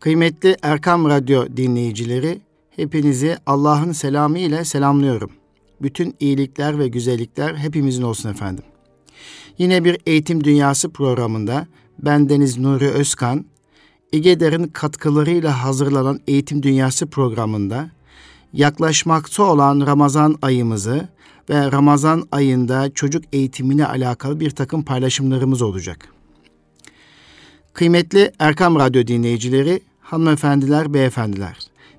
Kıymetli Erkam Radyo dinleyicileri, hepinizi Allah'ın selamı ile selamlıyorum. Bütün iyilikler ve güzellikler hepimizin olsun efendim. Yine bir Eğitim Dünyası programında ben Deniz Nuri Özkan, İGEDER'in katkılarıyla hazırlanan Eğitim Dünyası programında yaklaşmakta olan Ramazan ayımızı ve Ramazan ayında çocuk eğitimine alakalı bir takım paylaşımlarımız olacak. Kıymetli Erkam Radyo dinleyicileri, hanımefendiler, beyefendiler.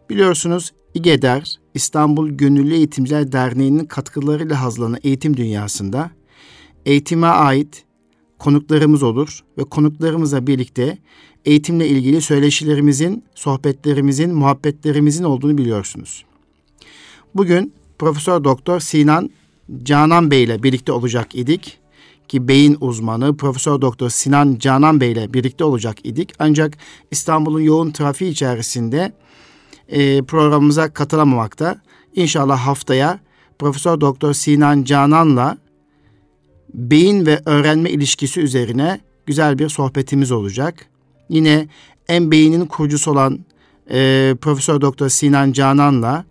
Biliyorsunuz İGEDER, İstanbul Gönüllü Eğitimciler Derneği'nin katkılarıyla hazırlanan eğitim dünyasında eğitime ait konuklarımız olur ve konuklarımızla birlikte eğitimle ilgili söyleşilerimizin, sohbetlerimizin, muhabbetlerimizin olduğunu biliyorsunuz. Bugün Profesör Doktor Sinan Canan Bey ile birlikte olacak idik ki beyin uzmanı Profesör Doktor Sinan Canan Bey ile birlikte olacak idik. Ancak İstanbul'un yoğun trafiği içerisinde e, programımıza katılamamakta. İnşallah haftaya Profesör Doktor Sinan Canan'la beyin ve öğrenme ilişkisi üzerine güzel bir sohbetimiz olacak. Yine en beynin kurucusu olan e, Profesör Doktor Sinan Canan'la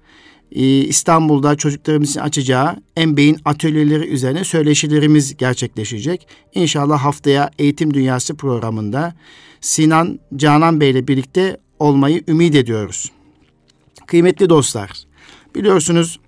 e, İstanbul'da çocuklarımızın açacağı beyin atölyeleri üzerine söyleşilerimiz gerçekleşecek. İnşallah haftaya Eğitim Dünyası programında Sinan Canan Bey ile birlikte olmayı ümit ediyoruz. Kıymetli dostlar, biliyorsunuz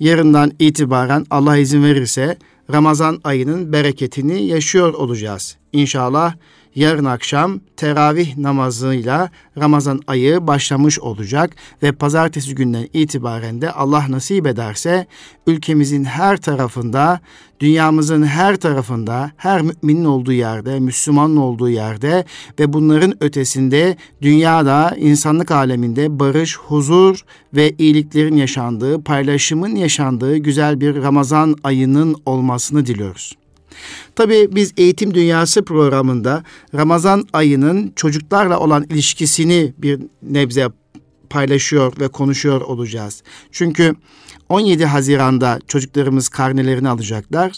yarından itibaren Allah izin verirse Ramazan ayının bereketini yaşıyor olacağız. İnşallah yarın akşam teravih namazıyla Ramazan ayı başlamış olacak ve pazartesi günden itibaren de Allah nasip ederse ülkemizin her tarafında, dünyamızın her tarafında, her müminin olduğu yerde, Müslümanın olduğu yerde ve bunların ötesinde dünyada, insanlık aleminde barış, huzur ve iyiliklerin yaşandığı, paylaşımın yaşandığı güzel bir Ramazan ayının olmasını diliyoruz. Tabii biz Eğitim Dünyası programında Ramazan ayının çocuklarla olan ilişkisini bir nebze paylaşıyor ve konuşuyor olacağız. Çünkü 17 Haziran'da çocuklarımız karnelerini alacaklar.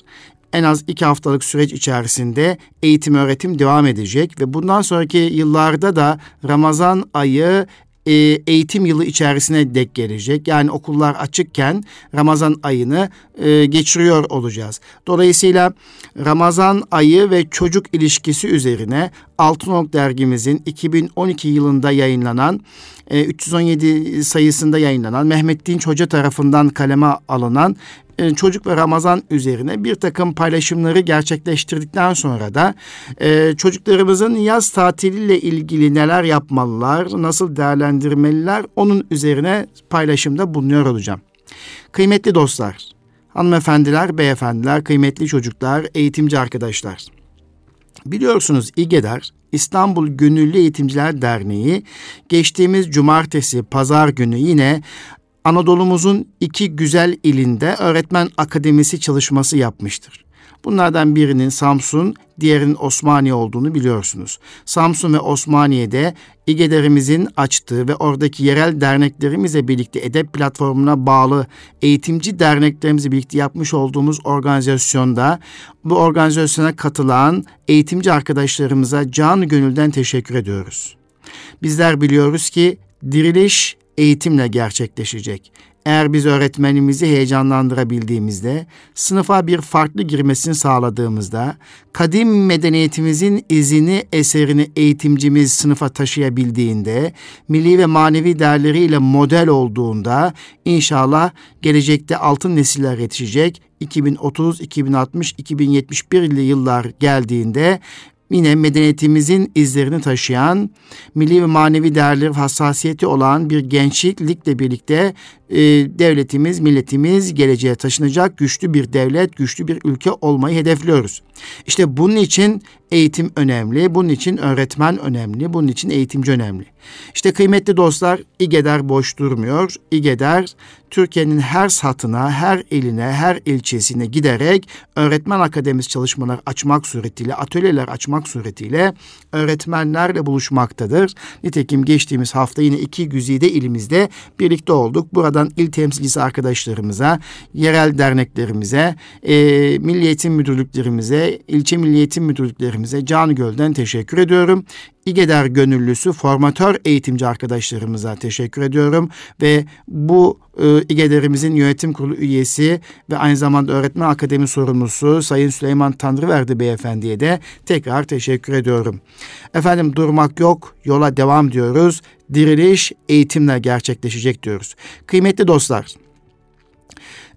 En az iki haftalık süreç içerisinde eğitim öğretim devam edecek ve bundan sonraki yıllarda da Ramazan ayı e, eğitim yılı içerisine dek gelecek. Yani okullar açıkken Ramazan ayını e, geçiriyor olacağız. Dolayısıyla Ramazan ayı ve çocuk ilişkisi üzerine Altınok dergimizin 2012 yılında yayınlanan 317 e, sayısında yayınlanan Mehmet Dinç Hoca tarafından kaleme alınan e, çocuk ve Ramazan üzerine bir takım paylaşımları gerçekleştirdikten sonra da e, çocuklarımızın yaz tatiliyle ilgili neler yapmalılar, nasıl değerlendirmeliler onun üzerine paylaşımda bulunuyor olacağım. Kıymetli dostlar, hanımefendiler, beyefendiler, kıymetli çocuklar, eğitimci arkadaşlar. Biliyorsunuz İGEDER, İstanbul Gönüllü Eğitimciler Derneği geçtiğimiz cumartesi, pazar günü yine Anadolu'muzun iki güzel ilinde öğretmen akademisi çalışması yapmıştır. Bunlardan birinin Samsun, diğerinin Osmaniye olduğunu biliyorsunuz. Samsun ve Osmaniye'de İGEDER'imizin açtığı ve oradaki yerel derneklerimizle birlikte edep platformuna bağlı eğitimci derneklerimizle birlikte yapmış olduğumuz organizasyonda bu organizasyona katılan eğitimci arkadaşlarımıza can gönülden teşekkür ediyoruz. Bizler biliyoruz ki diriliş eğitimle gerçekleşecek. Eğer biz öğretmenimizi heyecanlandırabildiğimizde, sınıfa bir farklı girmesini sağladığımızda, kadim medeniyetimizin izini, eserini eğitimcimiz sınıfa taşıyabildiğinde, milli ve manevi değerleriyle model olduğunda, inşallah gelecekte altın nesiller yetişecek, 2030, 2060, 2071 yıllar geldiğinde yine medeniyetimizin izlerini taşıyan, milli ve manevi değerleri hassasiyeti olan bir gençlikle birlikte e, devletimiz, milletimiz geleceğe taşınacak güçlü bir devlet, güçlü bir ülke olmayı hedefliyoruz. İşte bunun için eğitim önemli, bunun için öğretmen önemli, bunun için eğitimci önemli. İşte kıymetli dostlar, İGEDER boş durmuyor. İGEDER Türkiye'nin her satına, her eline, her ilçesine giderek öğretmen akademisi çalışmalar açmak suretiyle, atölyeler açmak suretiyle öğretmenlerle buluşmaktadır. Nitekim geçtiğimiz hafta yine iki güzide ilimizde birlikte olduk. Buradan il temsilcisi arkadaşlarımıza, yerel derneklerimize, e, milli eğitim müdürlüklerimize, ilçe milli eğitim müdürlüklerimize can gölden teşekkür ediyorum. İgeder gönüllüsü formatör eğitimci arkadaşlarımıza teşekkür ediyorum ve bu e, İGEDER'imizin yönetim kurulu üyesi ve aynı zamanda öğretmen akademi sorumlusu Sayın Süleyman Tanrıverdi beyefendiye de tekrar teşekkür ediyorum. Efendim durmak yok, yola devam diyoruz. Diriliş eğitimle gerçekleşecek diyoruz. Kıymetli dostlar,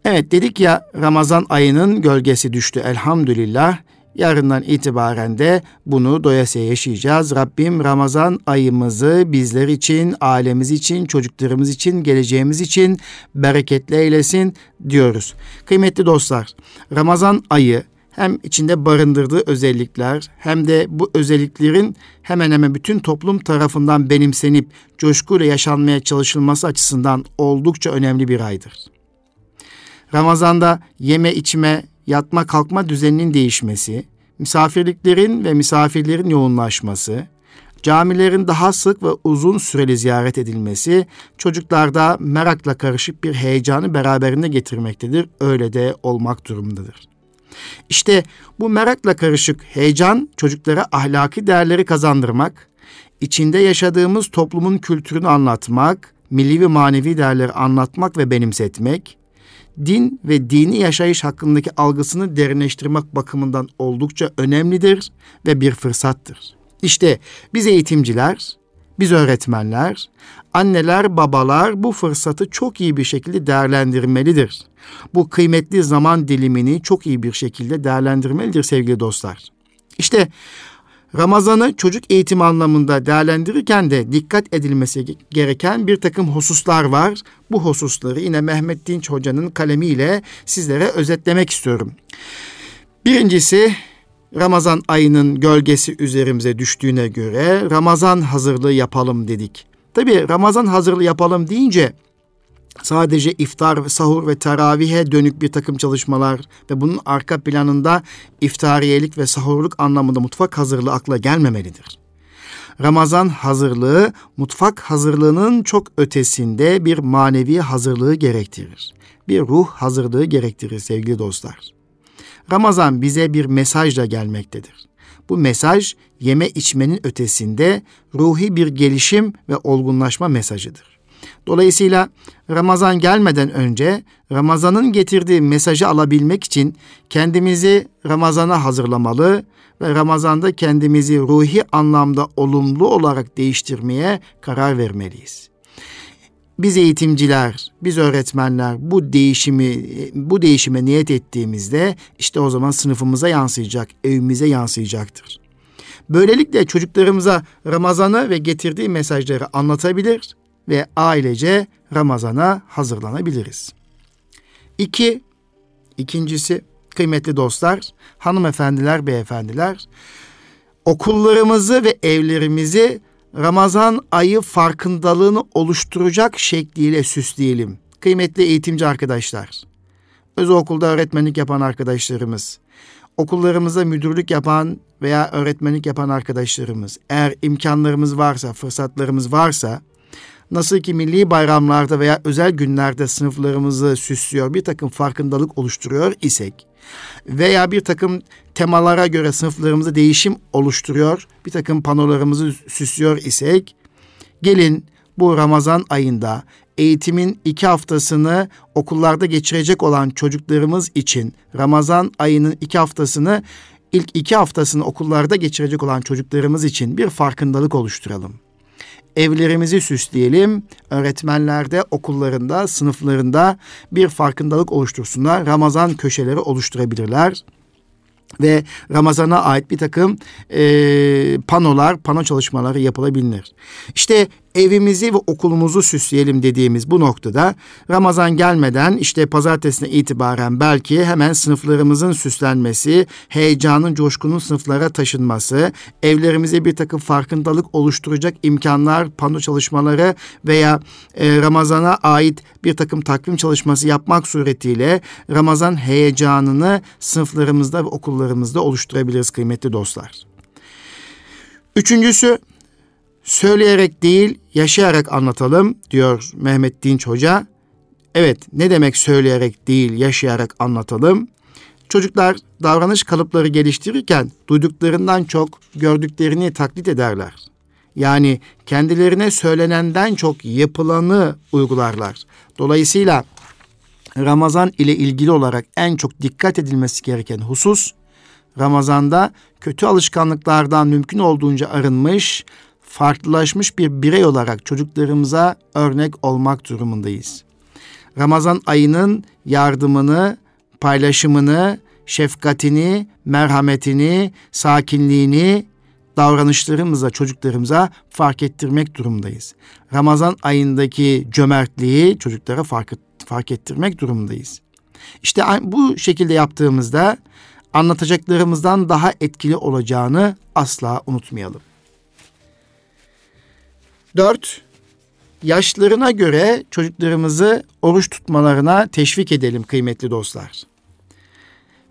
Evet dedik ya Ramazan ayının gölgesi düştü elhamdülillah. Yarından itibaren de bunu doyasıya yaşayacağız. Rabbim Ramazan ayımızı bizler için, ailemiz için, çocuklarımız için, geleceğimiz için bereketli eylesin diyoruz. Kıymetli dostlar, Ramazan ayı hem içinde barındırdığı özellikler hem de bu özelliklerin hemen hemen bütün toplum tarafından benimsenip coşkuyla yaşanmaya çalışılması açısından oldukça önemli bir aydır. Ramazanda yeme içme, yatma kalkma düzeninin değişmesi, misafirliklerin ve misafirlerin yoğunlaşması, camilerin daha sık ve uzun süreli ziyaret edilmesi çocuklarda merakla karışık bir heyecanı beraberinde getirmektedir. Öyle de olmak durumundadır. İşte bu merakla karışık heyecan çocuklara ahlaki değerleri kazandırmak, içinde yaşadığımız toplumun kültürünü anlatmak, milli ve manevi değerleri anlatmak ve benimsetmek, din ve dini yaşayış hakkındaki algısını derinleştirmek bakımından oldukça önemlidir ve bir fırsattır. İşte biz eğitimciler, biz öğretmenler, anneler, babalar bu fırsatı çok iyi bir şekilde değerlendirmelidir. Bu kıymetli zaman dilimini çok iyi bir şekilde değerlendirmelidir sevgili dostlar. İşte Ramazan'ı çocuk eğitim anlamında değerlendirirken de dikkat edilmesi gereken bir takım hususlar var. Bu hususları yine Mehmet Dinç Hoca'nın kalemiyle sizlere özetlemek istiyorum. Birincisi Ramazan ayının gölgesi üzerimize düştüğüne göre Ramazan hazırlığı yapalım dedik. Tabi Ramazan hazırlığı yapalım deyince sadece iftar, sahur ve teravihe dönük bir takım çalışmalar ve bunun arka planında iftariyelik ve sahurluk anlamında mutfak hazırlığı akla gelmemelidir. Ramazan hazırlığı mutfak hazırlığının çok ötesinde bir manevi hazırlığı gerektirir. Bir ruh hazırlığı gerektirir sevgili dostlar. Ramazan bize bir mesajla gelmektedir. Bu mesaj yeme içmenin ötesinde ruhi bir gelişim ve olgunlaşma mesajıdır. Dolayısıyla Ramazan gelmeden önce Ramazan'ın getirdiği mesajı alabilmek için kendimizi Ramazan'a hazırlamalı ve Ramazan'da kendimizi ruhi anlamda olumlu olarak değiştirmeye karar vermeliyiz. Biz eğitimciler, biz öğretmenler bu değişimi bu değişime niyet ettiğimizde işte o zaman sınıfımıza yansıyacak, evimize yansıyacaktır. Böylelikle çocuklarımıza Ramazan'ı ve getirdiği mesajları anlatabilir ve ailece Ramazan'a hazırlanabiliriz. İki, ikincisi kıymetli dostlar, hanımefendiler, beyefendiler, okullarımızı ve evlerimizi Ramazan ayı farkındalığını oluşturacak şekliyle süsleyelim. Kıymetli eğitimci arkadaşlar, özel okulda öğretmenlik yapan arkadaşlarımız, okullarımızda müdürlük yapan veya öğretmenlik yapan arkadaşlarımız, eğer imkanlarımız varsa, fırsatlarımız varsa, nasıl ki milli bayramlarda veya özel günlerde sınıflarımızı süslüyor, bir takım farkındalık oluşturuyor isek veya bir takım temalara göre sınıflarımızı değişim oluşturuyor, bir takım panolarımızı süslüyor isek, gelin bu Ramazan ayında eğitimin iki haftasını okullarda geçirecek olan çocuklarımız için Ramazan ayının iki haftasını ilk iki haftasını okullarda geçirecek olan çocuklarımız için bir farkındalık oluşturalım evlerimizi süsleyelim. Öğretmenlerde, okullarında, sınıflarında bir farkındalık oluştursunlar. Ramazan köşeleri oluşturabilirler ve Ramazan'a ait bir takım e, panolar, pano çalışmaları yapılabilir. İşte evimizi ve okulumuzu süsleyelim dediğimiz bu noktada Ramazan gelmeden işte pazartesine itibaren belki hemen sınıflarımızın süslenmesi, heyecanın, coşkunun sınıflara taşınması, evlerimize bir takım farkındalık oluşturacak imkanlar, pano çalışmaları veya e, Ramazan'a ait bir takım takvim çalışması yapmak suretiyle Ramazan heyecanını sınıflarımızda ve okullarımızda oluşturabiliriz kıymetli dostlar. Üçüncüsü söyleyerek değil yaşayarak anlatalım diyor Mehmet Dinç Hoca. Evet ne demek söyleyerek değil yaşayarak anlatalım? Çocuklar davranış kalıpları geliştirirken duyduklarından çok gördüklerini taklit ederler. Yani kendilerine söylenenden çok yapılanı uygularlar. Dolayısıyla Ramazan ile ilgili olarak en çok dikkat edilmesi gereken husus Ramazan'da kötü alışkanlıklardan mümkün olduğunca arınmış, farklılaşmış bir birey olarak çocuklarımıza örnek olmak durumundayız. Ramazan ayının yardımını, paylaşımını, şefkatini, merhametini, sakinliğini davranışlarımızla çocuklarımıza fark ettirmek durumundayız. Ramazan ayındaki cömertliği çocuklara fark, fark ettirmek durumundayız. İşte bu şekilde yaptığımızda anlatacaklarımızdan daha etkili olacağını asla unutmayalım. Dört, yaşlarına göre çocuklarımızı oruç tutmalarına teşvik edelim kıymetli dostlar.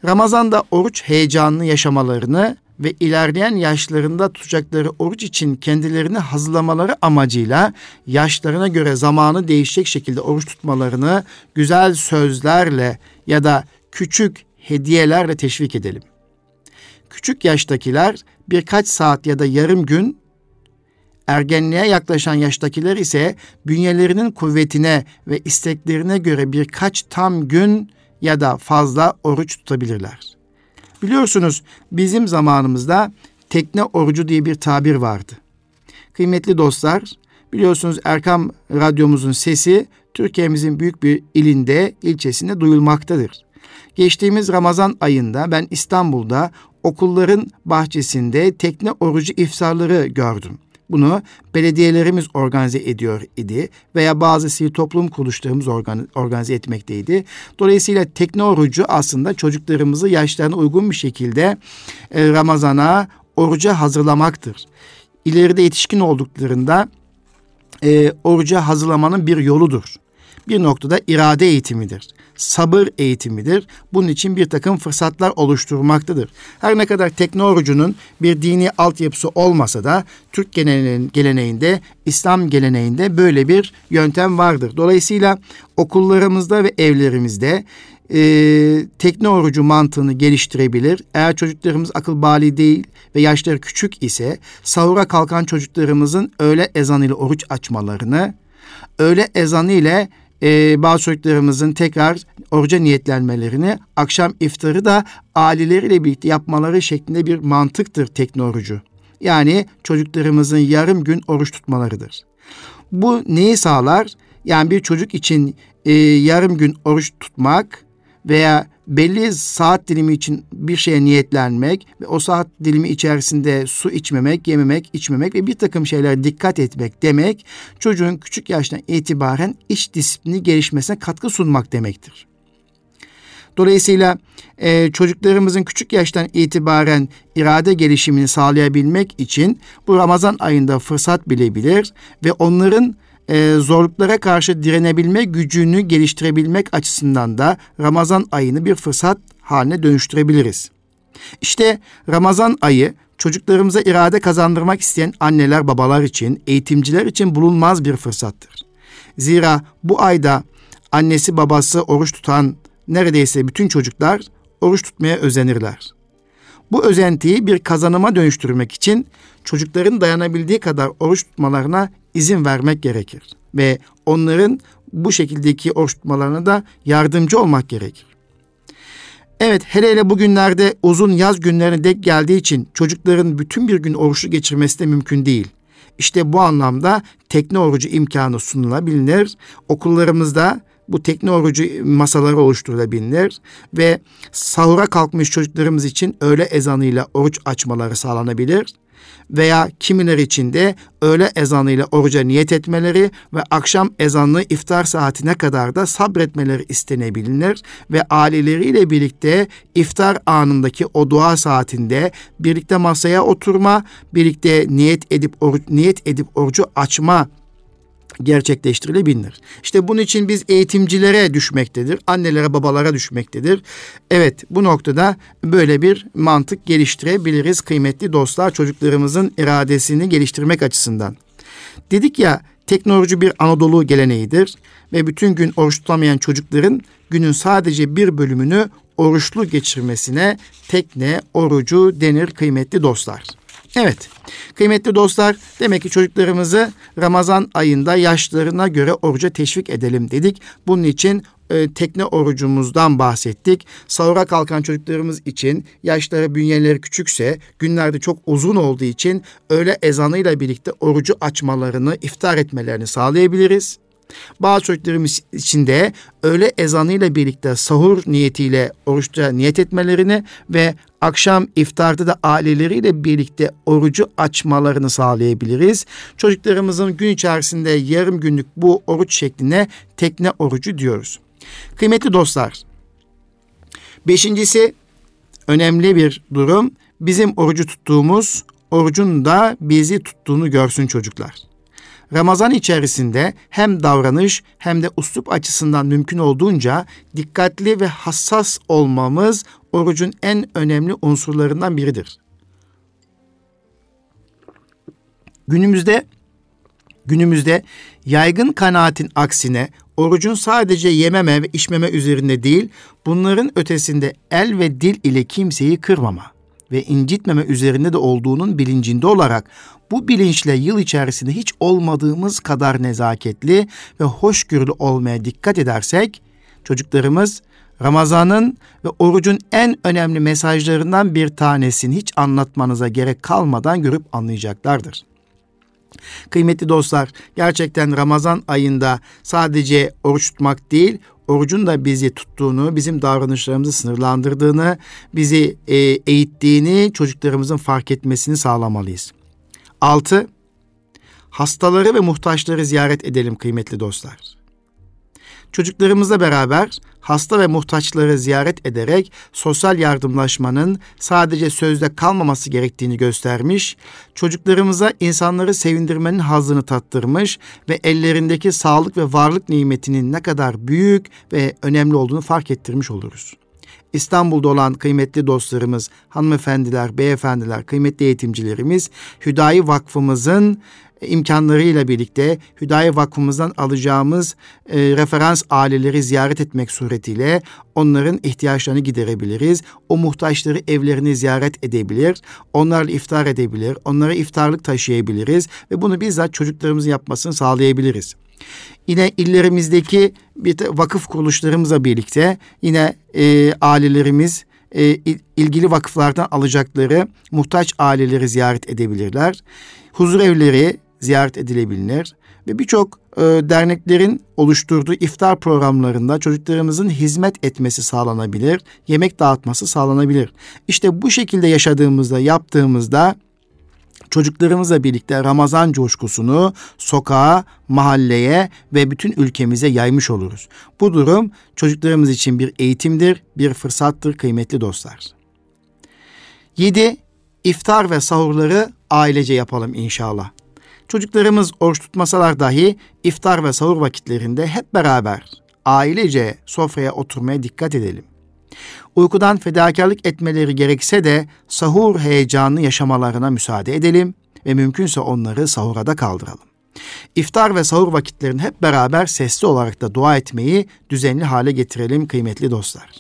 Ramazan'da oruç heyecanını yaşamalarını ve ilerleyen yaşlarında tutacakları oruç için kendilerini hazırlamaları amacıyla yaşlarına göre zamanı değişecek şekilde oruç tutmalarını güzel sözlerle ya da küçük hediyelerle teşvik edelim. Küçük yaştakiler birkaç saat ya da yarım gün ergenliğe yaklaşan yaştakiler ise bünyelerinin kuvvetine ve isteklerine göre birkaç tam gün ya da fazla oruç tutabilirler. Biliyorsunuz bizim zamanımızda tekne orucu diye bir tabir vardı. Kıymetli dostlar, biliyorsunuz Erkam Radyomuzun sesi Türkiye'mizin büyük bir ilinde, ilçesinde duyulmaktadır. Geçtiğimiz Ramazan ayında ben İstanbul'da okulların bahçesinde tekne orucu iftarları gördüm. Bunu belediyelerimiz organize ediyor idi veya bazı sivil toplum kuruluşlarımız organize etmekteydi. Dolayısıyla tekne aslında çocuklarımızı yaşlarına uygun bir şekilde e, Ramazan'a oruca hazırlamaktır. İleride yetişkin olduklarında e, oruca hazırlamanın bir yoludur. Bir noktada irade eğitimidir sabır eğitimidir. Bunun için bir takım fırsatlar oluşturmaktadır. Her ne kadar teknolojinin bir dini altyapısı olmasa da Türk geleneğinde, İslam geleneğinde böyle bir yöntem vardır. Dolayısıyla okullarımızda ve evlerimizde e, tekne orucu mantığını geliştirebilir. Eğer çocuklarımız akıl bali değil ve yaşları küçük ise sahura kalkan çocuklarımızın öğle ezanıyla oruç açmalarını, öğle ezanı ile e, bazı çocuklarımızın tekrar oruca niyetlenmelerini, akşam iftarı da aileleriyle birlikte yapmaları şeklinde bir mantıktır tekne orucu. Yani çocuklarımızın yarım gün oruç tutmalarıdır. Bu neyi sağlar? Yani bir çocuk için e, yarım gün oruç tutmak veya belli saat dilimi için bir şeye niyetlenmek ve o saat dilimi içerisinde su içmemek, yememek, içmemek ve bir takım şeylere dikkat etmek demek çocuğun küçük yaştan itibaren iç disiplini gelişmesine katkı sunmak demektir. Dolayısıyla e, çocuklarımızın küçük yaştan itibaren irade gelişimini sağlayabilmek için bu Ramazan ayında fırsat bilebilir ve onların e, zorluklara karşı direnebilme gücünü geliştirebilmek açısından da Ramazan ayını bir fırsat haline dönüştürebiliriz. İşte Ramazan ayı çocuklarımıza irade kazandırmak isteyen anneler babalar için, eğitimciler için bulunmaz bir fırsattır. Zira bu ayda annesi babası oruç tutan neredeyse bütün çocuklar oruç tutmaya özenirler. Bu özentiyi bir kazanıma dönüştürmek için çocukların dayanabildiği kadar oruç tutmalarına izin vermek gerekir ve onların bu şekildeki oruç tutmalarına da yardımcı olmak gerekir. Evet hele hele bugünlerde uzun yaz günlerine dek geldiği için çocukların bütün bir gün oruçlu geçirmesi de mümkün değil. İşte bu anlamda tekne orucu imkanı sunulabilir. Okullarımızda bu tekne orucu masaları oluşturulabilir ve sahura kalkmış çocuklarımız için öğle ezanıyla oruç açmaları sağlanabilir veya kimiler için de öğle ezanıyla oruca niyet etmeleri ve akşam ezanlı iftar saatine kadar da sabretmeleri istenebilir ve aileleriyle birlikte iftar anındaki o dua saatinde birlikte masaya oturma, birlikte niyet edip oruç, niyet edip orucu açma gerçekleştirilebilir. İşte bunun için biz eğitimcilere düşmektedir, annelere, babalara düşmektedir. Evet, bu noktada böyle bir mantık geliştirebiliriz kıymetli dostlar çocuklarımızın iradesini geliştirmek açısından. Dedik ya teknoloji bir Anadolu geleneğidir ve bütün gün oruç tutamayan çocukların günün sadece bir bölümünü oruçlu geçirmesine tekne orucu denir kıymetli dostlar. Evet, kıymetli dostlar, demek ki çocuklarımızı Ramazan ayında yaşlarına göre oruca teşvik edelim dedik. Bunun için e, tekne orucumuzdan bahsettik. Sahura kalkan çocuklarımız için yaşları bünyeleri küçükse günlerde çok uzun olduğu için öğle ezanıyla birlikte orucu açmalarını, iftar etmelerini sağlayabiliriz. Bazı çocuklarımız için de öğle ezanıyla birlikte sahur niyetiyle oruçta niyet etmelerini ve akşam iftarda da aileleriyle birlikte orucu açmalarını sağlayabiliriz. Çocuklarımızın gün içerisinde yarım günlük bu oruç şekline tekne orucu diyoruz. Kıymetli dostlar, beşincisi önemli bir durum. Bizim orucu tuttuğumuz orucun da bizi tuttuğunu görsün çocuklar. Ramazan içerisinde hem davranış hem de uslup açısından mümkün olduğunca dikkatli ve hassas olmamız orucun en önemli unsurlarından biridir. Günümüzde günümüzde yaygın kanaatin aksine orucun sadece yememe ve içmeme üzerinde değil, bunların ötesinde el ve dil ile kimseyi kırmama ve incitmeme üzerinde de olduğunun bilincinde olarak bu bilinçle yıl içerisinde hiç olmadığımız kadar nezaketli ve hoşgörülü olmaya dikkat edersek çocuklarımız Ramazan'ın ve orucun en önemli mesajlarından bir tanesini hiç anlatmanıza gerek kalmadan görüp anlayacaklardır. Kıymetli dostlar, gerçekten Ramazan ayında sadece oruç tutmak değil, orucun da bizi tuttuğunu, bizim davranışlarımızı sınırlandırdığını, bizi e, eğittiğini çocuklarımızın fark etmesini sağlamalıyız. 6. Hastaları ve muhtaçları ziyaret edelim kıymetli dostlar. Çocuklarımızla beraber hasta ve muhtaçları ziyaret ederek sosyal yardımlaşmanın sadece sözde kalmaması gerektiğini göstermiş, çocuklarımıza insanları sevindirmenin hazını tattırmış ve ellerindeki sağlık ve varlık nimetinin ne kadar büyük ve önemli olduğunu fark ettirmiş oluruz. İstanbul'da olan kıymetli dostlarımız, hanımefendiler, beyefendiler, kıymetli eğitimcilerimiz Hüdayi Vakfımızın imkanlarıyla birlikte Hüdayi Vakfımızdan alacağımız e, referans aileleri ziyaret etmek suretiyle onların ihtiyaçlarını giderebiliriz. O muhtaçları evlerini ziyaret edebilir, onlarla iftar edebilir, onlara iftarlık taşıyabiliriz ve bunu bizzat çocuklarımızın yapmasını sağlayabiliriz. Yine illerimizdeki bir vakıf kuruluşlarımızla birlikte yine e, ailelerimiz e, ilgili vakıflardan alacakları muhtaç aileleri ziyaret edebilirler. Huzur evleri ziyaret edilebilir ve birçok e, derneklerin oluşturduğu iftar programlarında çocuklarımızın hizmet etmesi sağlanabilir, yemek dağıtması sağlanabilir. İşte bu şekilde yaşadığımızda, yaptığımızda çocuklarımızla birlikte Ramazan coşkusunu sokağa, mahalleye ve bütün ülkemize yaymış oluruz. Bu durum çocuklarımız için bir eğitimdir, bir fırsattır kıymetli dostlar. 7. İftar ve sahurları ailece yapalım inşallah. Çocuklarımız oruç tutmasalar dahi iftar ve sahur vakitlerinde hep beraber ailece sofraya oturmaya dikkat edelim. Uykudan fedakarlık etmeleri gerekse de sahur heyecanını yaşamalarına müsaade edelim ve mümkünse onları sahura da kaldıralım. İftar ve sahur vakitlerini hep beraber sesli olarak da dua etmeyi düzenli hale getirelim kıymetli dostlar.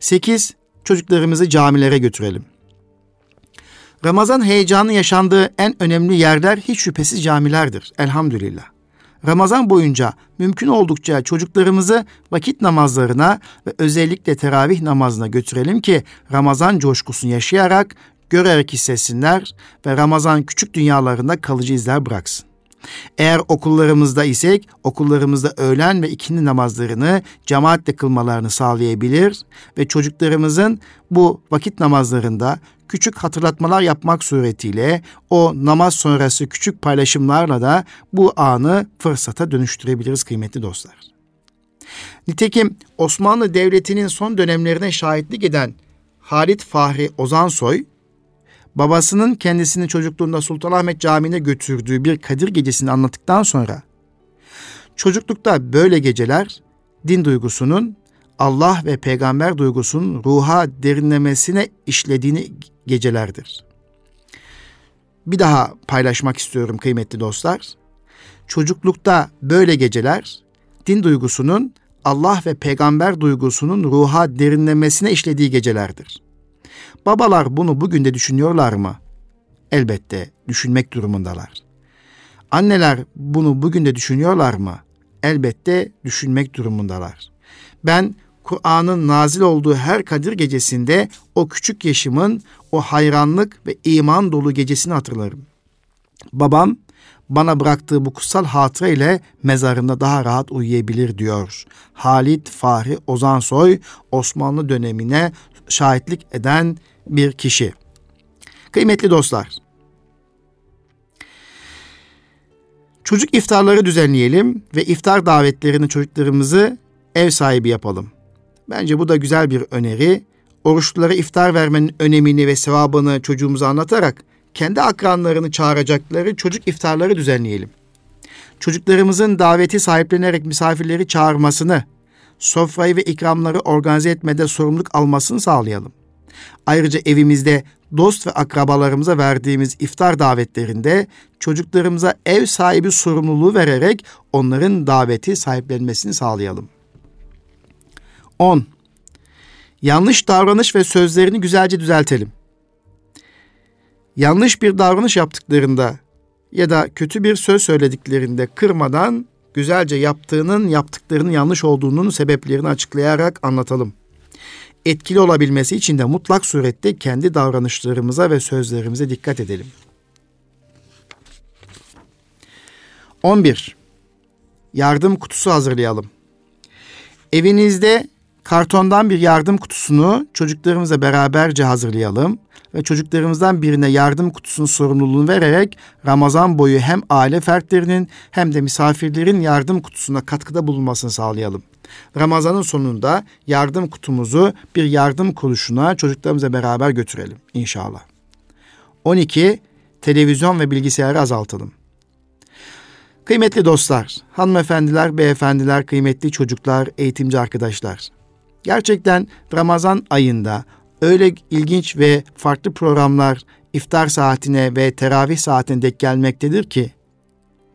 8. Çocuklarımızı camilere götürelim. Ramazan heyecanı yaşandığı en önemli yerler hiç şüphesiz camilerdir. Elhamdülillah. Ramazan boyunca mümkün oldukça çocuklarımızı vakit namazlarına ve özellikle teravih namazına götürelim ki Ramazan coşkusunu yaşayarak görerek hissetsinler ve Ramazan küçük dünyalarında kalıcı izler bıraksın. Eğer okullarımızda isek okullarımızda öğlen ve ikindi namazlarını cemaatle kılmalarını sağlayabilir ve çocuklarımızın bu vakit namazlarında küçük hatırlatmalar yapmak suretiyle o namaz sonrası küçük paylaşımlarla da bu anı fırsata dönüştürebiliriz kıymetli dostlar. Nitekim Osmanlı Devleti'nin son dönemlerine şahitlik eden Halit Fahri Ozansoy, babasının kendisini çocukluğunda Sultanahmet Camii'ne götürdüğü bir Kadir gecesini anlattıktan sonra, çocuklukta böyle geceler din duygusunun Allah ve peygamber duygusunun ruha derinlemesine işlediğini gecelerdir. Bir daha paylaşmak istiyorum kıymetli dostlar. Çocuklukta böyle geceler din duygusunun Allah ve peygamber duygusunun ruha derinlemesine işlediği gecelerdir. Babalar bunu bugün de düşünüyorlar mı? Elbette düşünmek durumundalar. Anneler bunu bugün de düşünüyorlar mı? Elbette düşünmek durumundalar. Ben Kur'an'ın nazil olduğu her Kadir gecesinde o küçük yaşımın o hayranlık ve iman dolu gecesini hatırlarım. Babam bana bıraktığı bu kutsal hatıra ile mezarında daha rahat uyuyabilir diyor. Halit Fahri Ozansoy Osmanlı dönemine şahitlik eden bir kişi. Kıymetli dostlar, çocuk iftarları düzenleyelim ve iftar davetlerini çocuklarımızı ev sahibi yapalım. Bence bu da güzel bir öneri. Oruçlulara iftar vermenin önemini ve sevabını çocuğumuza anlatarak kendi akranlarını çağıracakları çocuk iftarları düzenleyelim. Çocuklarımızın daveti sahiplenerek misafirleri çağırmasını, sofrayı ve ikramları organize etmede sorumluluk almasını sağlayalım. Ayrıca evimizde dost ve akrabalarımıza verdiğimiz iftar davetlerinde çocuklarımıza ev sahibi sorumluluğu vererek onların daveti sahiplenmesini sağlayalım. 10. Yanlış davranış ve sözlerini güzelce düzeltelim. Yanlış bir davranış yaptıklarında ya da kötü bir söz söylediklerinde kırmadan güzelce yaptığının yaptıklarının yanlış olduğunun sebeplerini açıklayarak anlatalım. Etkili olabilmesi için de mutlak surette kendi davranışlarımıza ve sözlerimize dikkat edelim. 11. Yardım kutusu hazırlayalım. Evinizde Kartondan bir yardım kutusunu çocuklarımızla beraberce hazırlayalım ve çocuklarımızdan birine yardım kutusunun sorumluluğunu vererek Ramazan boyu hem aile fertlerinin hem de misafirlerin yardım kutusuna katkıda bulunmasını sağlayalım. Ramazanın sonunda yardım kutumuzu bir yardım kuruluşuna çocuklarımızla beraber götürelim inşallah. 12. Televizyon ve bilgisayarı azaltalım. Kıymetli dostlar, hanımefendiler, beyefendiler, kıymetli çocuklar, eğitimci arkadaşlar. Gerçekten Ramazan ayında öyle ilginç ve farklı programlar iftar saatine ve teravih saatine dek gelmektedir ki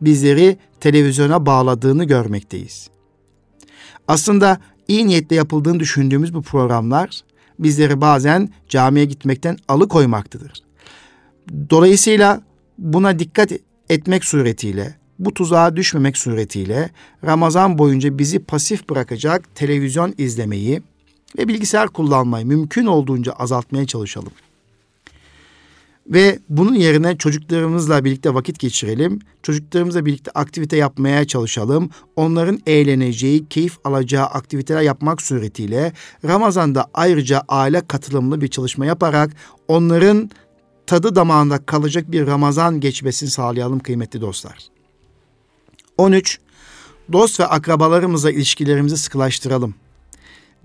bizleri televizyona bağladığını görmekteyiz. Aslında iyi niyetle yapıldığını düşündüğümüz bu programlar bizleri bazen camiye gitmekten alıkoymaktadır. Dolayısıyla buna dikkat etmek suretiyle bu tuzağa düşmemek suretiyle Ramazan boyunca bizi pasif bırakacak televizyon izlemeyi ve bilgisayar kullanmayı mümkün olduğunca azaltmaya çalışalım. Ve bunun yerine çocuklarımızla birlikte vakit geçirelim. Çocuklarımızla birlikte aktivite yapmaya çalışalım. Onların eğleneceği, keyif alacağı aktiviteler yapmak suretiyle Ramazan'da ayrıca aile katılımlı bir çalışma yaparak onların tadı damağında kalacak bir Ramazan geçmesini sağlayalım kıymetli dostlar. 13. Dost ve akrabalarımızla ilişkilerimizi sıkılaştıralım.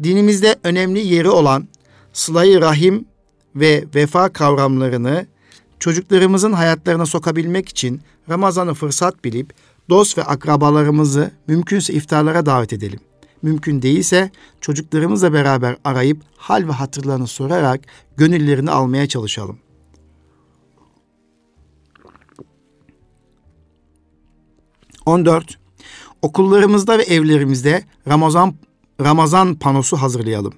Dinimizde önemli yeri olan sılayı rahim ve vefa kavramlarını çocuklarımızın hayatlarına sokabilmek için Ramazan'ı fırsat bilip dost ve akrabalarımızı mümkünse iftarlara davet edelim. Mümkün değilse çocuklarımızla beraber arayıp hal ve hatırlarını sorarak gönüllerini almaya çalışalım. 14. Okullarımızda ve evlerimizde Ramazan Ramazan panosu hazırlayalım.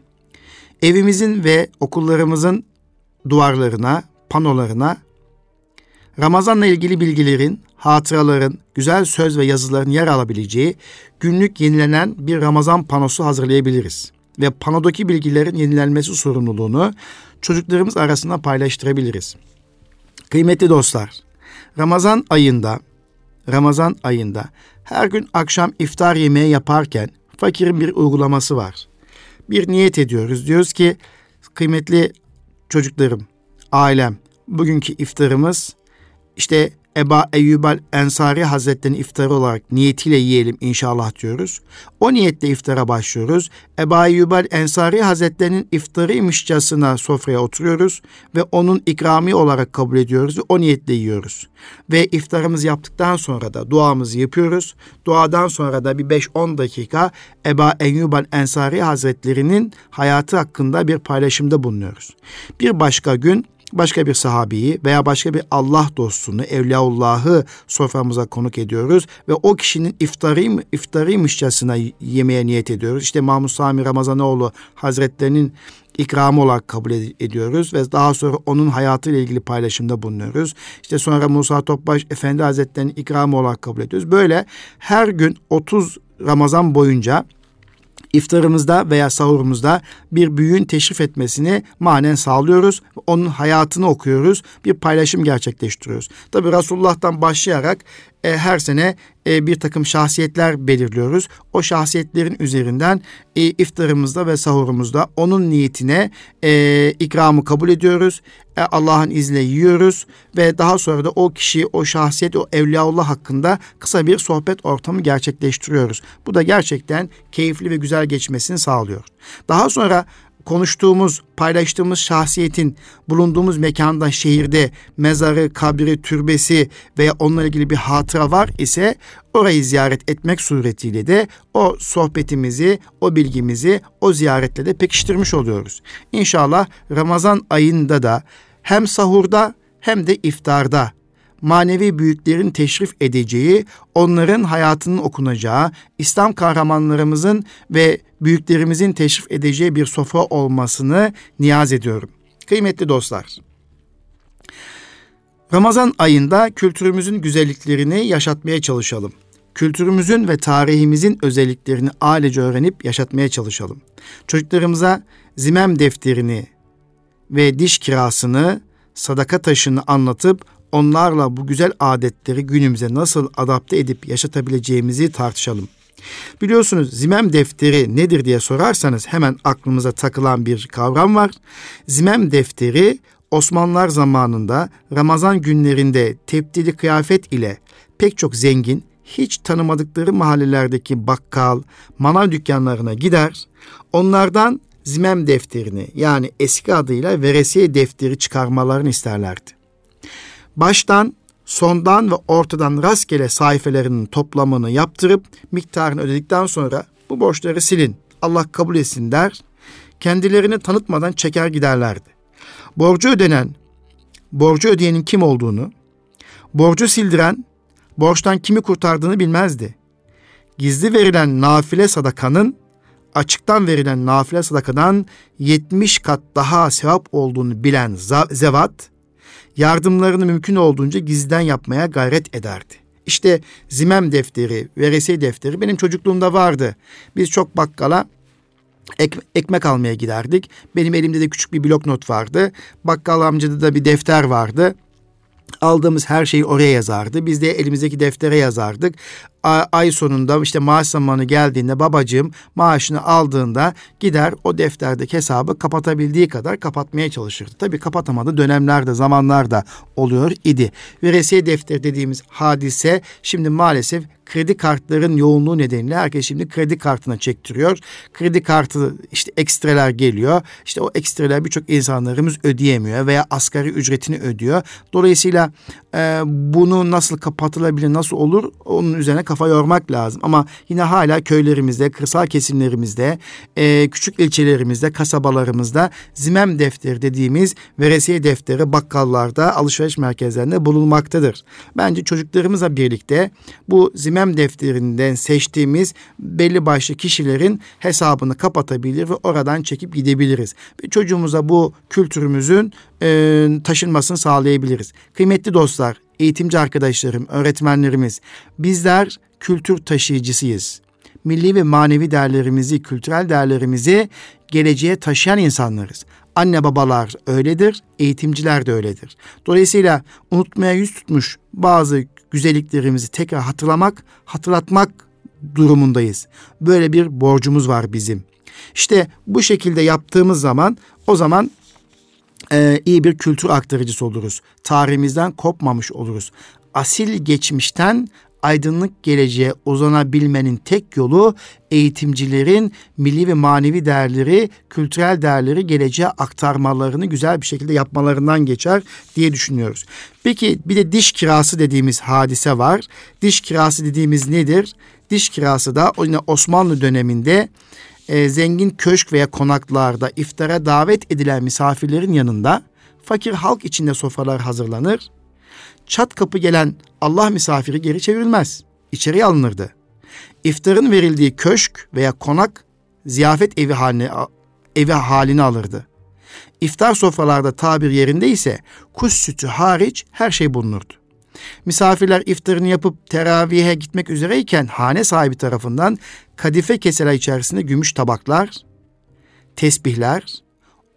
Evimizin ve okullarımızın duvarlarına, panolarına Ramazanla ilgili bilgilerin, hatıraların, güzel söz ve yazıların yer alabileceği günlük yenilenen bir Ramazan panosu hazırlayabiliriz. Ve panodaki bilgilerin yenilenmesi sorumluluğunu çocuklarımız arasında paylaştırabiliriz. Kıymetli dostlar, Ramazan ayında Ramazan ayında her gün akşam iftar yemeği yaparken fakirin bir uygulaması var. Bir niyet ediyoruz. Diyoruz ki kıymetli çocuklarım, ailem, bugünkü iftarımız işte Eba Eyyubal Ensari Hazretleri'nin iftarı olarak niyetiyle yiyelim inşallah diyoruz. O niyetle iftara başlıyoruz. Eba Eyyubal Ensari Hazretleri'nin iftarıymışçasına sofraya oturuyoruz ve onun ikrami olarak kabul ediyoruz ve o niyetle yiyoruz. Ve iftarımızı yaptıktan sonra da duamızı yapıyoruz. Duadan sonra da bir 5-10 dakika Eba Eyyubal Ensari Hazretleri'nin hayatı hakkında bir paylaşımda bulunuyoruz. Bir başka gün başka bir sahabeyi veya başka bir Allah dostunu, Evliyaullah'ı soframıza konuk ediyoruz ve o kişinin iftarı, iftarıymışçasına yemeye niyet ediyoruz. İşte Mahmud Sami Ramazanoğlu Hazretlerinin ikramı olarak kabul ediyoruz ve daha sonra onun hayatıyla ilgili paylaşımda bulunuyoruz. İşte sonra Musa Topbaş Efendi Hazretleri'nin ikramı olarak kabul ediyoruz. Böyle her gün 30 Ramazan boyunca iftarımızda veya sahurumuzda bir büyüğün teşrif etmesini manen sağlıyoruz. Onun hayatını okuyoruz. Bir paylaşım gerçekleştiriyoruz. Tabi Resulullah'tan başlayarak e, her sene e, bir takım şahsiyetler belirliyoruz. O şahsiyetlerin üzerinden e, iftarımızda ve sahurumuzda onun niyetine e, ikramı kabul ediyoruz. E, Allah'ın izniyle yiyoruz ve daha sonra da o kişi, o şahsiyet, o Evliyaullah hakkında kısa bir sohbet ortamı gerçekleştiriyoruz. Bu da gerçekten keyifli ve güzel geçmesini sağlıyor. Daha sonra konuştuğumuz, paylaştığımız şahsiyetin bulunduğumuz mekanda, şehirde mezarı, kabri, türbesi veya onunla ilgili bir hatıra var ise orayı ziyaret etmek suretiyle de o sohbetimizi, o bilgimizi o ziyaretle de pekiştirmiş oluyoruz. İnşallah Ramazan ayında da hem sahurda hem de iftarda manevi büyüklerin teşrif edeceği, onların hayatının okunacağı, İslam kahramanlarımızın ve büyüklerimizin teşrif edeceği bir sofra olmasını niyaz ediyorum. Kıymetli dostlar, Ramazan ayında kültürümüzün güzelliklerini yaşatmaya çalışalım. Kültürümüzün ve tarihimizin özelliklerini ailece öğrenip yaşatmaya çalışalım. Çocuklarımıza zimem defterini ve diş kirasını, sadaka taşını anlatıp onlarla bu güzel adetleri günümüze nasıl adapte edip yaşatabileceğimizi tartışalım. Biliyorsunuz zimem defteri nedir diye sorarsanız hemen aklımıza takılan bir kavram var. Zimem defteri Osmanlılar zamanında Ramazan günlerinde tepdili kıyafet ile pek çok zengin, hiç tanımadıkları mahallelerdeki bakkal, manav dükkanlarına gider, onlardan zimem defterini yani eski adıyla veresiye defteri çıkarmalarını isterlerdi. Baştan, sondan ve ortadan rastgele sayfelerinin toplamını yaptırıp miktarını ödedikten sonra bu borçları silin, Allah kabul etsin der, kendilerini tanıtmadan çeker giderlerdi. Borcu ödenen, borcu ödeyenin kim olduğunu, borcu sildiren, borçtan kimi kurtardığını bilmezdi. Gizli verilen nafile sadakanın açıktan verilen nafile sadakadan 70 kat daha sevap olduğunu bilen zevat, yardımlarını mümkün olduğunca gizliden yapmaya gayret ederdi. İşte zimem defteri, veresiye defteri benim çocukluğumda vardı. Biz çok bakkala ek, ekmek almaya giderdik. Benim elimde de küçük bir blok not vardı. Bakkal amcada da bir defter vardı aldığımız her şeyi oraya yazardı. Biz de elimizdeki deftere yazardık ay sonunda işte maaş zamanı geldiğinde babacığım maaşını aldığında gider o defterdeki hesabı kapatabildiği kadar kapatmaya çalışırdı. Tabii kapatamadı dönemlerde zamanlarda oluyor idi. Veresiye defteri dediğimiz hadise şimdi maalesef kredi kartların yoğunluğu nedeniyle herkes şimdi kredi kartına çektiriyor. Kredi kartı işte ekstreler geliyor. İşte o ekstreler birçok insanlarımız ödeyemiyor veya asgari ücretini ödüyor. Dolayısıyla e, bunu nasıl kapatılabilir, nasıl olur onun üzerine kafa yormak lazım. Ama yine hala köylerimizde, kırsal kesimlerimizde, e, küçük ilçelerimizde, kasabalarımızda zimem defteri dediğimiz veresiye defteri bakkallarda, alışveriş merkezlerinde bulunmaktadır. Bence çocuklarımızla birlikte bu zimem defterinden seçtiğimiz belli başlı kişilerin hesabını kapatabilir ve oradan çekip gidebiliriz. Çocuğumuza bu kültürümüzün e, taşınmasını sağlayabiliriz. Kıymetli dostlar, eğitimci arkadaşlarım, öğretmenlerimiz, bizler kültür taşıyıcısıyız. Milli ve manevi değerlerimizi, kültürel değerlerimizi geleceğe taşıyan insanlarız. Anne babalar öyledir, eğitimciler de öyledir. Dolayısıyla unutmaya yüz tutmuş bazı güzelliklerimizi tekrar hatırlamak, hatırlatmak durumundayız. Böyle bir borcumuz var bizim. İşte bu şekilde yaptığımız zaman o zaman e, iyi bir kültür aktarıcısı oluruz. Tarihimizden kopmamış oluruz. Asil geçmişten aydınlık geleceğe uzanabilmenin tek yolu eğitimcilerin milli ve manevi değerleri, kültürel değerleri geleceğe aktarmalarını güzel bir şekilde yapmalarından geçer diye düşünüyoruz. Peki bir de diş kirası dediğimiz hadise var. Diş kirası dediğimiz nedir? Diş kirası da yine Osmanlı döneminde e, zengin köşk veya konaklarda iftara davet edilen misafirlerin yanında fakir halk içinde sofralar hazırlanır. Çat kapı gelen Allah misafiri geri çevrilmez. İçeriye alınırdı. İftarın verildiği köşk veya konak ziyafet evi haline, evi halini alırdı. İftar sofralarda tabir yerinde ise kuş sütü hariç her şey bulunurdu. Misafirler iftarını yapıp teravihe gitmek üzereyken hane sahibi tarafından kadife keseler içerisinde gümüş tabaklar, tesbihler,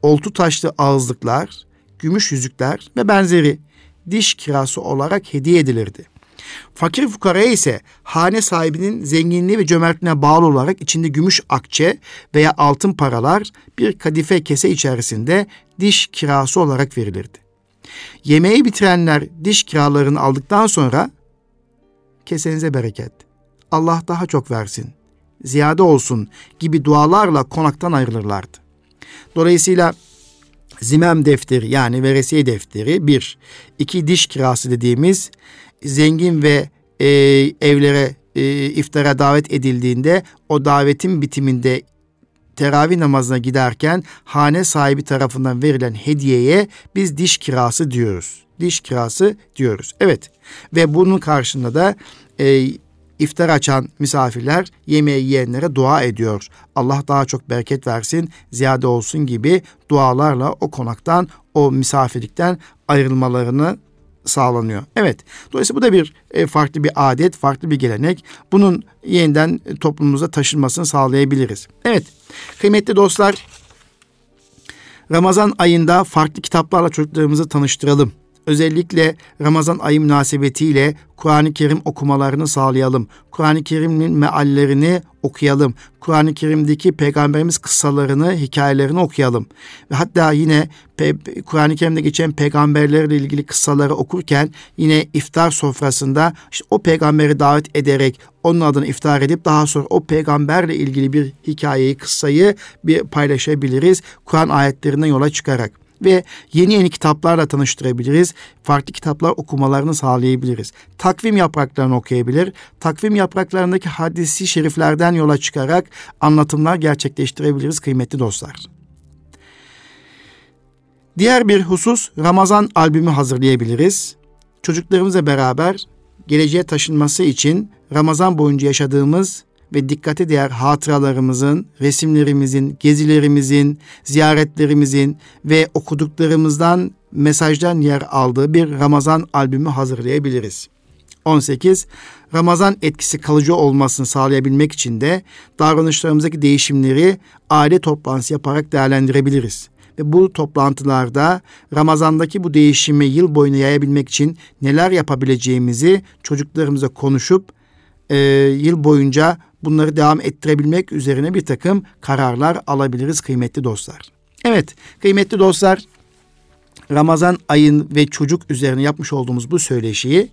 oltu taşlı ağızlıklar, gümüş yüzükler ve benzeri diş kirası olarak hediye edilirdi. Fakir fukaraya ise hane sahibinin zenginliği ve cömertliğine bağlı olarak içinde gümüş akçe veya altın paralar bir kadife kese içerisinde diş kirası olarak verilirdi. Yemeği bitirenler diş kiralarını aldıktan sonra kesenize bereket. Allah daha çok versin, ziyade olsun gibi dualarla konaktan ayrılırlardı. Dolayısıyla zimem defteri yani veresiye defteri bir, iki diş kirası dediğimiz zengin ve e, evlere e, iftara davet edildiğinde o davetin bitiminde teravih namazına giderken hane sahibi tarafından verilen hediyeye biz diş kirası diyoruz. Diş kirası diyoruz. Evet ve bunun karşında da e, iftar açan misafirler yemeği yiyenlere dua ediyor. Allah daha çok bereket versin, ziyade olsun gibi dualarla o konaktan, o misafirlikten ayrılmalarını sağlanıyor. Evet. Dolayısıyla bu da bir e, farklı bir adet, farklı bir gelenek. Bunun yeniden toplumumuza taşınmasını sağlayabiliriz. Evet. Kıymetli dostlar, Ramazan ayında farklı kitaplarla çocuklarımızı tanıştıralım. Özellikle Ramazan ayı münasebetiyle Kur'an-ı Kerim okumalarını sağlayalım. Kur'an-ı Kerim'in meallerini okuyalım. Kur'an-ı Kerim'deki peygamberimiz kıssalarını, hikayelerini okuyalım. Ve hatta yine Kur'an-ı Kerim'de geçen peygamberlerle ilgili kıssaları okurken yine iftar sofrasında işte o peygamberi davet ederek onun adını iftar edip daha sonra o peygamberle ilgili bir hikayeyi, kıssayı bir paylaşabiliriz. Kur'an ayetlerinden yola çıkarak ve yeni yeni kitaplarla tanıştırabiliriz. Farklı kitaplar okumalarını sağlayabiliriz. Takvim yapraklarını okuyabilir. Takvim yapraklarındaki hadisi şeriflerden yola çıkarak anlatımlar gerçekleştirebiliriz kıymetli dostlar. Diğer bir husus Ramazan albümü hazırlayabiliriz. Çocuklarımızla beraber geleceğe taşınması için Ramazan boyunca yaşadığımız ve dikkate değer hatıralarımızın, resimlerimizin, gezilerimizin, ziyaretlerimizin ve okuduklarımızdan mesajdan yer aldığı bir Ramazan albümü hazırlayabiliriz. 18. Ramazan etkisi kalıcı olmasını sağlayabilmek için de davranışlarımızdaki değişimleri aile toplantısı yaparak değerlendirebiliriz. Ve bu toplantılarda Ramazan'daki bu değişimi yıl boyunca yayabilmek için neler yapabileceğimizi çocuklarımıza konuşup e, yıl boyunca bunları devam ettirebilmek üzerine bir takım kararlar alabiliriz kıymetli dostlar. Evet kıymetli dostlar Ramazan ayın ve çocuk üzerine yapmış olduğumuz bu söyleşiyi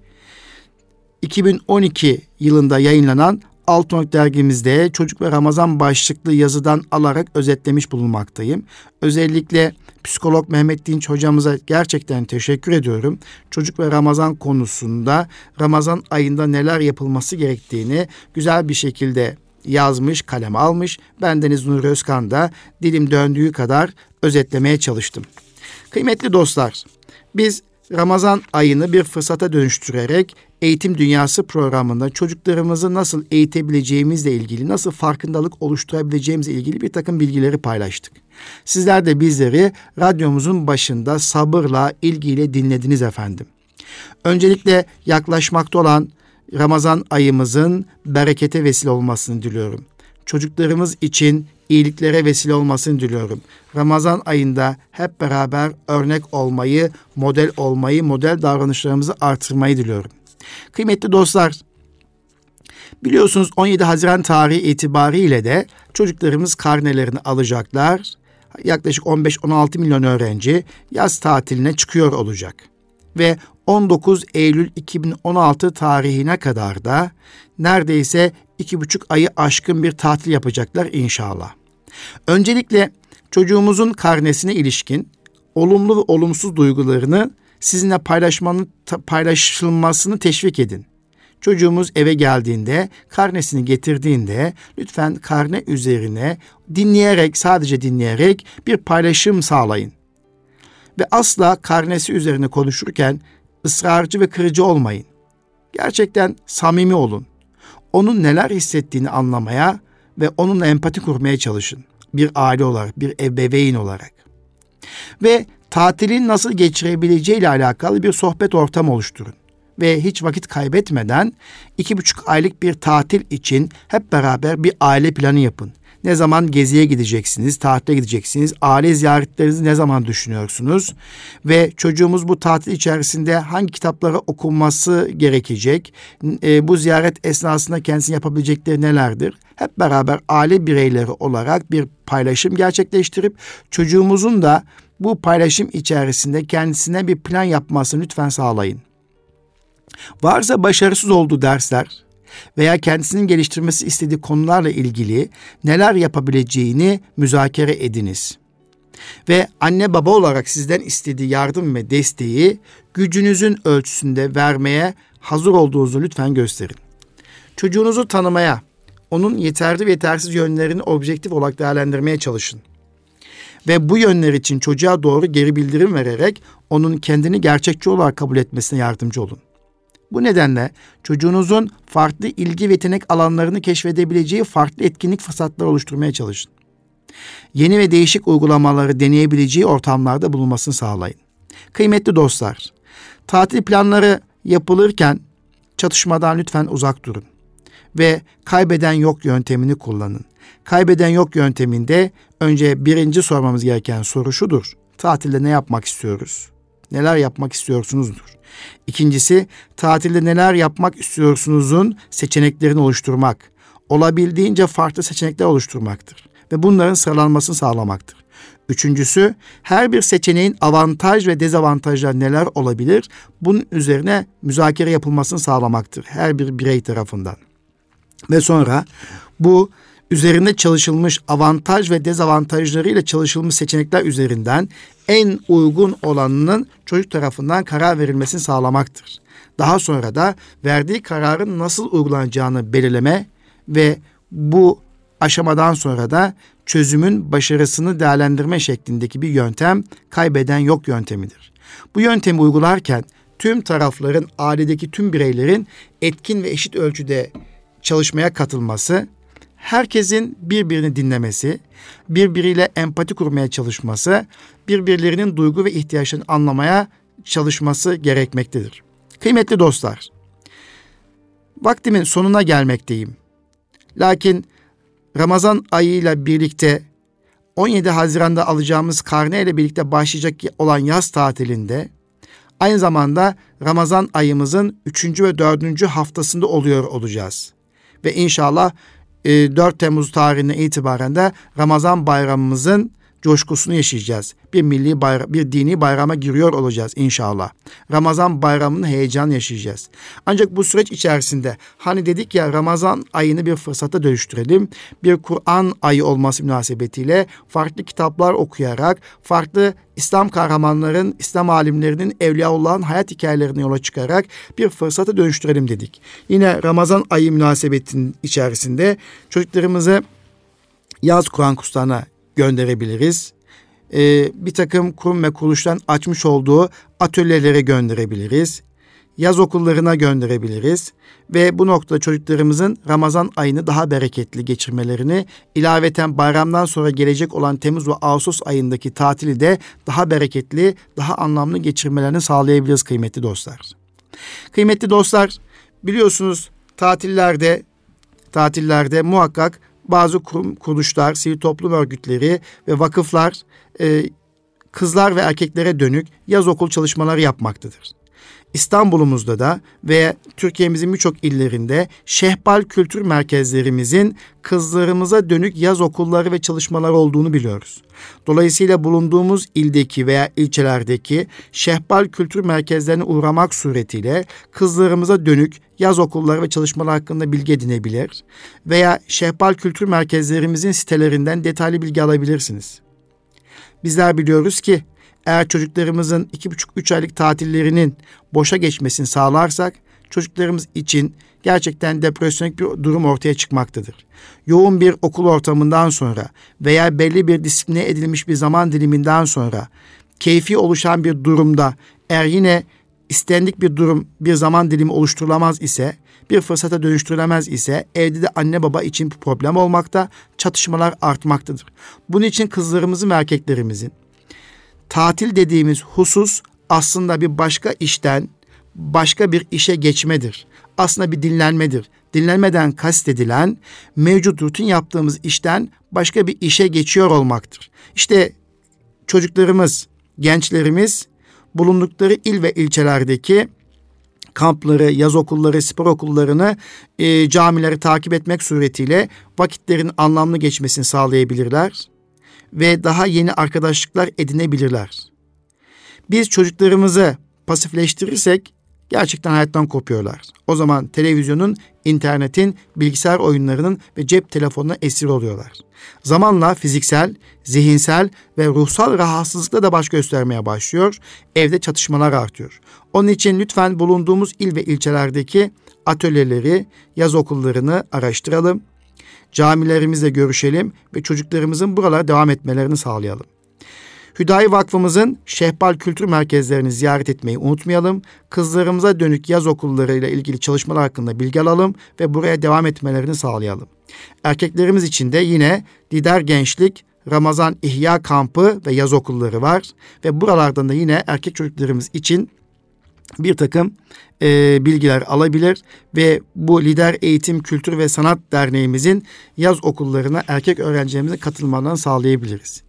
2012 yılında yayınlanan Altınok dergimizde Çocuk ve Ramazan başlıklı yazıdan alarak özetlemiş bulunmaktayım. Özellikle psikolog Mehmet Dinç hocamıza gerçekten teşekkür ediyorum. Çocuk ve Ramazan konusunda Ramazan ayında neler yapılması gerektiğini güzel bir şekilde yazmış, kalem almış. Ben Deniz Nur Özkan da dilim döndüğü kadar özetlemeye çalıştım. Kıymetli dostlar, biz Ramazan ayını bir fırsata dönüştürerek Eğitim Dünyası programında çocuklarımızı nasıl eğitebileceğimizle ilgili, nasıl farkındalık oluşturabileceğimizle ilgili bir takım bilgileri paylaştık. Sizler de bizleri radyomuzun başında sabırla, ilgiyle dinlediniz efendim. Öncelikle yaklaşmakta olan Ramazan ayımızın berekete vesile olmasını diliyorum. Çocuklarımız için iyiliklere vesile olmasını diliyorum. Ramazan ayında hep beraber örnek olmayı, model olmayı, model davranışlarımızı artırmayı diliyorum. Kıymetli dostlar, biliyorsunuz 17 Haziran tarihi itibariyle de çocuklarımız karnelerini alacaklar. Yaklaşık 15-16 milyon öğrenci yaz tatiline çıkıyor olacak. Ve 19 Eylül 2016 tarihine kadar da neredeyse iki buçuk ayı aşkın bir tatil yapacaklar inşallah. Öncelikle çocuğumuzun karnesine ilişkin olumlu ve olumsuz duygularını sizinle paylaşmanın paylaşılmasını teşvik edin. Çocuğumuz eve geldiğinde, karnesini getirdiğinde lütfen karne üzerine dinleyerek, sadece dinleyerek bir paylaşım sağlayın. Ve asla karnesi üzerine konuşurken ısrarcı ve kırıcı olmayın. Gerçekten samimi olun. Onun neler hissettiğini anlamaya ve onunla empati kurmaya çalışın. Bir aile olarak, bir ebeveyn olarak. Ve tatilin nasıl geçirebileceği ile alakalı bir sohbet ortamı oluşturun. Ve hiç vakit kaybetmeden iki buçuk aylık bir tatil için hep beraber bir aile planı yapın. Ne zaman geziye gideceksiniz, tatile gideceksiniz, aile ziyaretlerinizi ne zaman düşünüyorsunuz? Ve çocuğumuz bu tatil içerisinde hangi kitapları okunması gerekecek? E, bu ziyaret esnasında kendisinin yapabilecekleri nelerdir? Hep beraber aile bireyleri olarak bir paylaşım gerçekleştirip çocuğumuzun da bu paylaşım içerisinde kendisine bir plan yapmasını lütfen sağlayın. Varsa başarısız olduğu dersler veya kendisinin geliştirmesi istediği konularla ilgili neler yapabileceğini müzakere ediniz. Ve anne baba olarak sizden istediği yardım ve desteği gücünüzün ölçüsünde vermeye hazır olduğunuzu lütfen gösterin. Çocuğunuzu tanımaya, onun yeterli ve yetersiz yönlerini objektif olarak değerlendirmeye çalışın. Ve bu yönler için çocuğa doğru geri bildirim vererek onun kendini gerçekçi olarak kabul etmesine yardımcı olun. Bu nedenle çocuğunuzun farklı ilgi ve yetenek alanlarını keşfedebileceği farklı etkinlik fırsatları oluşturmaya çalışın. Yeni ve değişik uygulamaları deneyebileceği ortamlarda bulunmasını sağlayın. Kıymetli dostlar, tatil planları yapılırken çatışmadan lütfen uzak durun ve kaybeden yok yöntemini kullanın. Kaybeden yok yönteminde önce birinci sormamız gereken soru şudur. Tatilde ne yapmak istiyoruz? Neler yapmak istiyorsunuzdur? İkincisi tatilde neler yapmak istiyorsunuzun seçeneklerini oluşturmak. Olabildiğince farklı seçenekler oluşturmaktır ve bunların sıralanmasını sağlamaktır. Üçüncüsü her bir seçeneğin avantaj ve dezavantajları neler olabilir bunun üzerine müzakere yapılmasını sağlamaktır her bir birey tarafından. Ve sonra bu üzerinde çalışılmış avantaj ve dezavantajlarıyla çalışılmış seçenekler üzerinden en uygun olanının çocuk tarafından karar verilmesini sağlamaktır. Daha sonra da verdiği kararın nasıl uygulanacağını belirleme ve bu aşamadan sonra da çözümün başarısını değerlendirme şeklindeki bir yöntem kaybeden yok yöntemidir. Bu yöntemi uygularken tüm tarafların, ailedeki tüm bireylerin etkin ve eşit ölçüde çalışmaya katılması herkesin birbirini dinlemesi, birbiriyle empati kurmaya çalışması, birbirlerinin duygu ve ihtiyaçlarını anlamaya çalışması gerekmektedir. Kıymetli dostlar, vaktimin sonuna gelmekteyim. Lakin Ramazan ayıyla birlikte 17 Haziran'da alacağımız karne ile birlikte başlayacak olan yaz tatilinde aynı zamanda Ramazan ayımızın 3. ve 4. haftasında oluyor olacağız. Ve inşallah 4 e, Temmuz tarihine itibaren de Ramazan bayramımızın coşkusunu yaşayacağız. Bir milli bayram, bir dini bayrama giriyor olacağız inşallah. Ramazan bayramının heyecanı yaşayacağız. Ancak bu süreç içerisinde hani dedik ya Ramazan ayını bir fırsata dönüştürelim. Bir Kur'an ayı olması münasebetiyle farklı kitaplar okuyarak, farklı İslam kahramanların, İslam alimlerinin Evliyaullah'ın hayat hikayelerini yola çıkarak bir fırsata dönüştürelim dedik. Yine Ramazan ayı münasebetinin içerisinde çocuklarımızı yaz Kur'an kurslarına gönderebiliriz. Ee, bir takım kurum ve kuruluştan açmış olduğu atölyelere gönderebiliriz. Yaz okullarına gönderebiliriz ve bu noktada çocuklarımızın Ramazan ayını daha bereketli geçirmelerini, ilaveten bayramdan sonra gelecek olan Temmuz ve Ağustos ayındaki tatili de daha bereketli, daha anlamlı geçirmelerini sağlayabiliriz kıymetli dostlar. Kıymetli dostlar, biliyorsunuz tatillerde tatillerde muhakkak bazı kurum, kuruluşlar, sivil toplum örgütleri ve vakıflar e, kızlar ve erkeklere dönük yaz okul çalışmaları yapmaktadır. İstanbul'umuzda da ve Türkiye'mizin birçok illerinde şehbal kültür merkezlerimizin kızlarımıza dönük yaz okulları ve çalışmaları olduğunu biliyoruz. Dolayısıyla bulunduğumuz ildeki veya ilçelerdeki şehbal kültür merkezlerine uğramak suretiyle kızlarımıza dönük yaz okulları ve çalışmalar hakkında bilgi edinebilir veya şehbal kültür merkezlerimizin sitelerinden detaylı bilgi alabilirsiniz. Bizler biliyoruz ki eğer çocuklarımızın iki buçuk üç aylık tatillerinin boşa geçmesini sağlarsak çocuklarımız için gerçekten depresyonik bir durum ortaya çıkmaktadır. Yoğun bir okul ortamından sonra veya belli bir disipline edilmiş bir zaman diliminden sonra keyfi oluşan bir durumda eğer yine istendik bir durum bir zaman dilimi oluşturulamaz ise bir fırsata dönüştürülemez ise evde de anne baba için problem olmakta, çatışmalar artmaktadır. Bunun için kızlarımızın ve erkeklerimizin tatil dediğimiz husus aslında bir başka işten başka bir işe geçmedir. Aslında bir dinlenmedir. Dinlenmeden kastedilen mevcut rutin yaptığımız işten başka bir işe geçiyor olmaktır. İşte çocuklarımız, gençlerimiz bulundukları il ve ilçelerdeki kampları, yaz okulları, spor okullarını, e, camileri takip etmek suretiyle vakitlerin anlamlı geçmesini sağlayabilirler ve daha yeni arkadaşlıklar edinebilirler. Biz çocuklarımızı pasifleştirirsek gerçekten hayattan kopuyorlar. O zaman televizyonun, internetin, bilgisayar oyunlarının ve cep telefonuna esir oluyorlar. Zamanla fiziksel, zihinsel ve ruhsal rahatsızlıkla da baş göstermeye başlıyor. Evde çatışmalar artıyor. Onun için lütfen bulunduğumuz il ve ilçelerdeki atölyeleri, yaz okullarını araştıralım. Camilerimizle görüşelim ve çocuklarımızın buralara devam etmelerini sağlayalım. Hüdayi Vakfımızın şehbal kültür merkezlerini ziyaret etmeyi unutmayalım. Kızlarımıza dönük yaz okullarıyla ilgili çalışmalar hakkında bilgi alalım ve buraya devam etmelerini sağlayalım. Erkeklerimiz için de yine Lider Gençlik, Ramazan İhya Kampı ve yaz okulları var. Ve buralardan da yine erkek çocuklarımız için bir takım e, bilgiler alabilir ve bu Lider Eğitim Kültür ve Sanat Derneğimizin yaz okullarına erkek öğrencilerimizin katılmalarını sağlayabiliriz.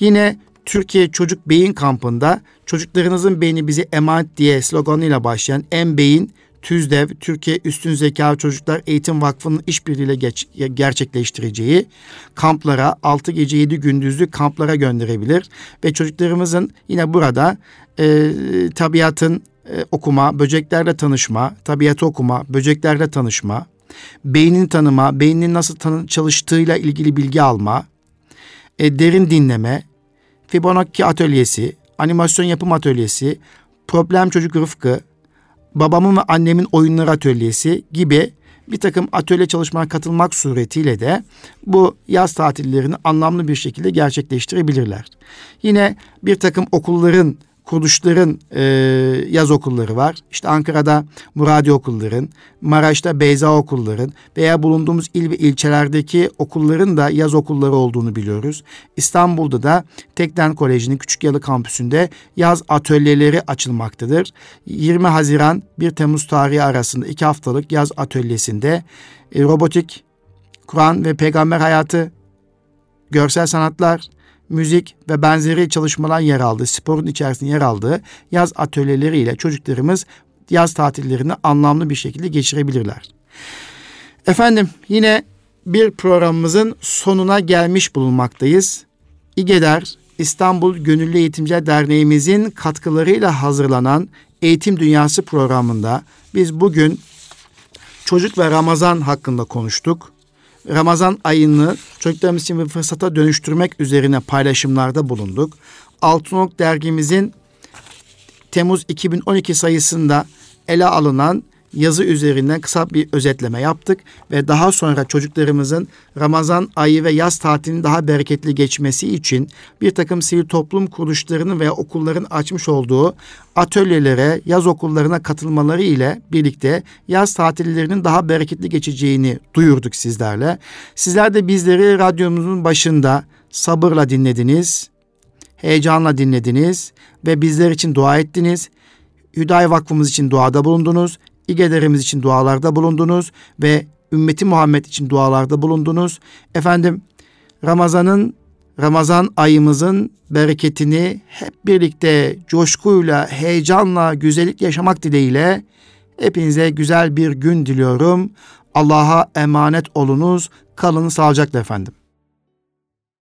Yine Türkiye Çocuk Beyin Kampı'nda çocuklarınızın beyni bizi emanet diye sloganıyla başlayan En Beyin TÜZDEV, Türkiye Üstün Zeka Çocuklar Eğitim Vakfı'nın işbirliğiyle geç, gerçekleştireceği kamplara, 6 gece 7 gündüzlük kamplara gönderebilir. Ve çocuklarımızın yine burada e, tabiatın e, okuma, böceklerle tanışma, tabiatı okuma, böceklerle tanışma, beynin tanıma, beynin nasıl tanı çalıştığıyla ilgili bilgi alma, e, derin dinleme, Fibonacci atölyesi, animasyon yapım atölyesi, problem çocuk Rıfkı, babamın ve annemin oyunları atölyesi gibi bir takım atölye çalışmalarına katılmak suretiyle de bu yaz tatillerini anlamlı bir şekilde gerçekleştirebilirler. Yine bir takım okulların kuruluşların e, yaz okulları var. İşte Ankara'da Muradi okulların, Maraş'ta Beyza okulların veya bulunduğumuz il ve ilçelerdeki okulların da yaz okulları olduğunu biliyoruz. İstanbul'da da Tekden Koleji'nin Küçük Yalı kampüsünde yaz atölyeleri açılmaktadır. 20 Haziran 1 Temmuz tarihi arasında iki haftalık yaz atölyesinde e, robotik, Kur'an ve peygamber hayatı, görsel sanatlar, müzik ve benzeri çalışmalar yer aldığı, sporun içerisinde yer aldığı yaz atölyeleriyle çocuklarımız yaz tatillerini anlamlı bir şekilde geçirebilirler. Efendim yine bir programımızın sonuna gelmiş bulunmaktayız. İGEDER İstanbul Gönüllü Eğitimciler Derneğimizin katkılarıyla hazırlanan Eğitim Dünyası programında biz bugün çocuk ve Ramazan hakkında konuştuk. Ramazan ayını çocuklarımız için bir fırsata dönüştürmek üzerine paylaşımlarda bulunduk. Altınok dergimizin Temmuz 2012 sayısında ele alınan yazı üzerinden kısa bir özetleme yaptık ve daha sonra çocuklarımızın Ramazan ayı ve yaz tatilinin daha bereketli geçmesi için bir takım sivil toplum kuruluşlarının veya okulların açmış olduğu atölyelere, yaz okullarına katılmaları ile birlikte yaz tatillerinin daha bereketli geçeceğini duyurduk sizlerle. Sizler de bizleri radyomuzun başında sabırla dinlediniz, heyecanla dinlediniz ve bizler için dua ettiniz. Hüdayi Vakfımız için duada bulundunuz. İGEDER'imiz için dualarda bulundunuz ve ümmeti Muhammed için dualarda bulundunuz. Efendim Ramazan'ın Ramazan ayımızın bereketini hep birlikte coşkuyla, heyecanla, güzellik yaşamak dileğiyle hepinize güzel bir gün diliyorum. Allah'a emanet olunuz. Kalın sağlıcakla efendim.